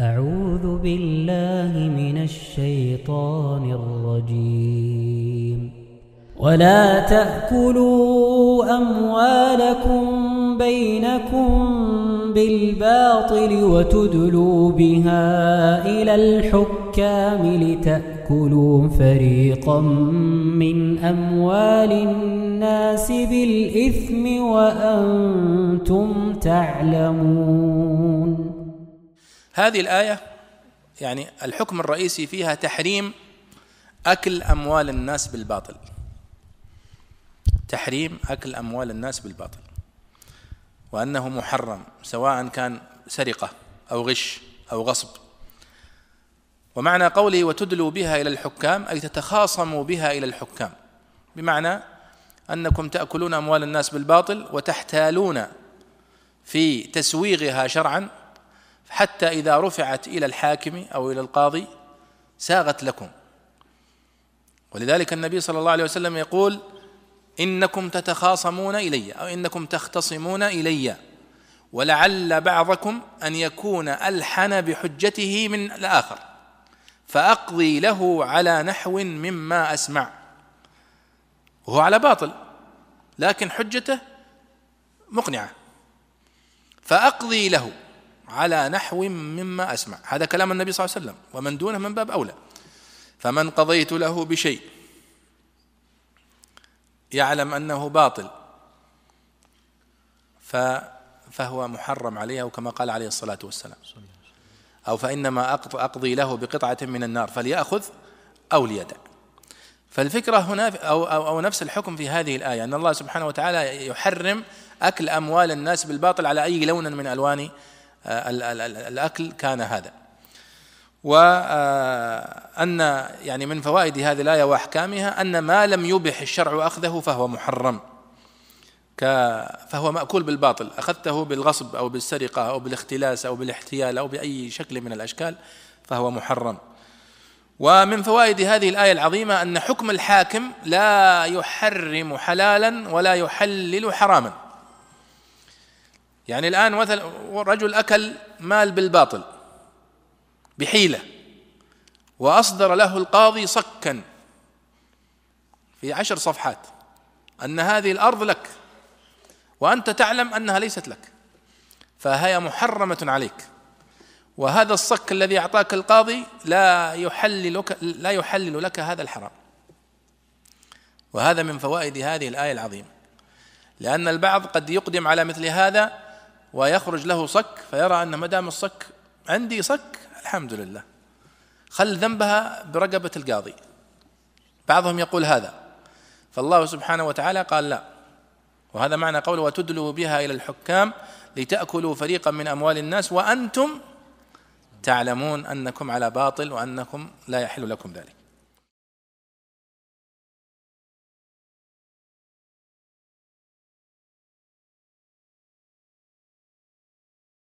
أعوذ بالله من الشيطان الرجيم. ولا تأكلوا أموالكم بينكم بالباطل وتدلوا بها إلى الحكام لتأكلوا فريقا من أموال الناس بالإثم وأنتم تعلمون. هذه الآية يعني الحكم الرئيسي فيها تحريم أكل أموال الناس بالباطل. تحريم أكل أموال الناس بالباطل. وأنه محرم سواء كان سرقة أو غش أو غصب. ومعنى قوله وتدلوا بها إلى الحكام أي تتخاصموا بها إلى الحكام. بمعنى أنكم تأكلون أموال الناس بالباطل وتحتالون في تسويغها شرعا حتى إذا رفعت إلى الحاكم أو إلى القاضي ساغت لكم. ولذلك النبي صلى الله عليه وسلم يقول إنكم تتخاصمون إلي أو إنكم تختصمون إلي. ولعل بعضكم أن يكون ألحن بحجته من الآخر فأقضي له على نحو مما أسمع. وهو على باطل لكن حجته مقنعة. فأقضي له. على نحو مما أسمع. هذا كلام النبي صلى الله عليه وسلم. ومن دونه من باب أولى. فمن قضيت له بشيء. يعلم أنه باطل. فهو محرم عليه أو كما قال عليه الصلاة والسلام. أو فإنما أقضي له بقطعة من النار. فليأخذ أو ليدع. فالفكرة هنا أو, أو, أو نفس الحكم في هذه الآية. أن الله سبحانه وتعالى يحرم أكل أموال الناس بالباطل على أي لون من ألوان الأكل كان هذا. وأن آه، يعني من فوائد هذه الآية وأحكامها أن ما لم يبح الشرع أخذه فهو محرم. فهو مأكول بالباطل. أخذته بالغصب أو بالسرقة أو بالاختلاس أو بالاحتيال أو بأي شكل من الأشكال فهو محرم. ومن فوائد هذه الآية العظيمة أن حكم الحاكم لا يحرم حلالا ولا يحلل حراما. يعني الآن مثلا رجل أكل مال بالباطل بحيلة وأصدر له القاضي صكا في عشر صفحات أن هذه الأرض لك وأنت تعلم أنها ليست لك فهي محرمة عليك. وهذا الصك الذي أعطاك القاضي لا يحلل لا يحلل لك هذا الحرام. وهذا من فوائد هذه الآية العظيمة لأن البعض قد يقدم على مثل هذا ويخرج له صك فيرى أن ما دام الصك عندي صك الحمد لله. خل ذنبها برقبة القاضي. بعضهم يقول هذا. فالله سبحانه وتعالى قال لا. وهذا معنى قوله وتدلوا بها إلى الحكام لتأكلوا فريقا من أموال الناس وأنتم تعلمون أنكم على باطل وأنكم لا يحل لكم ذلك.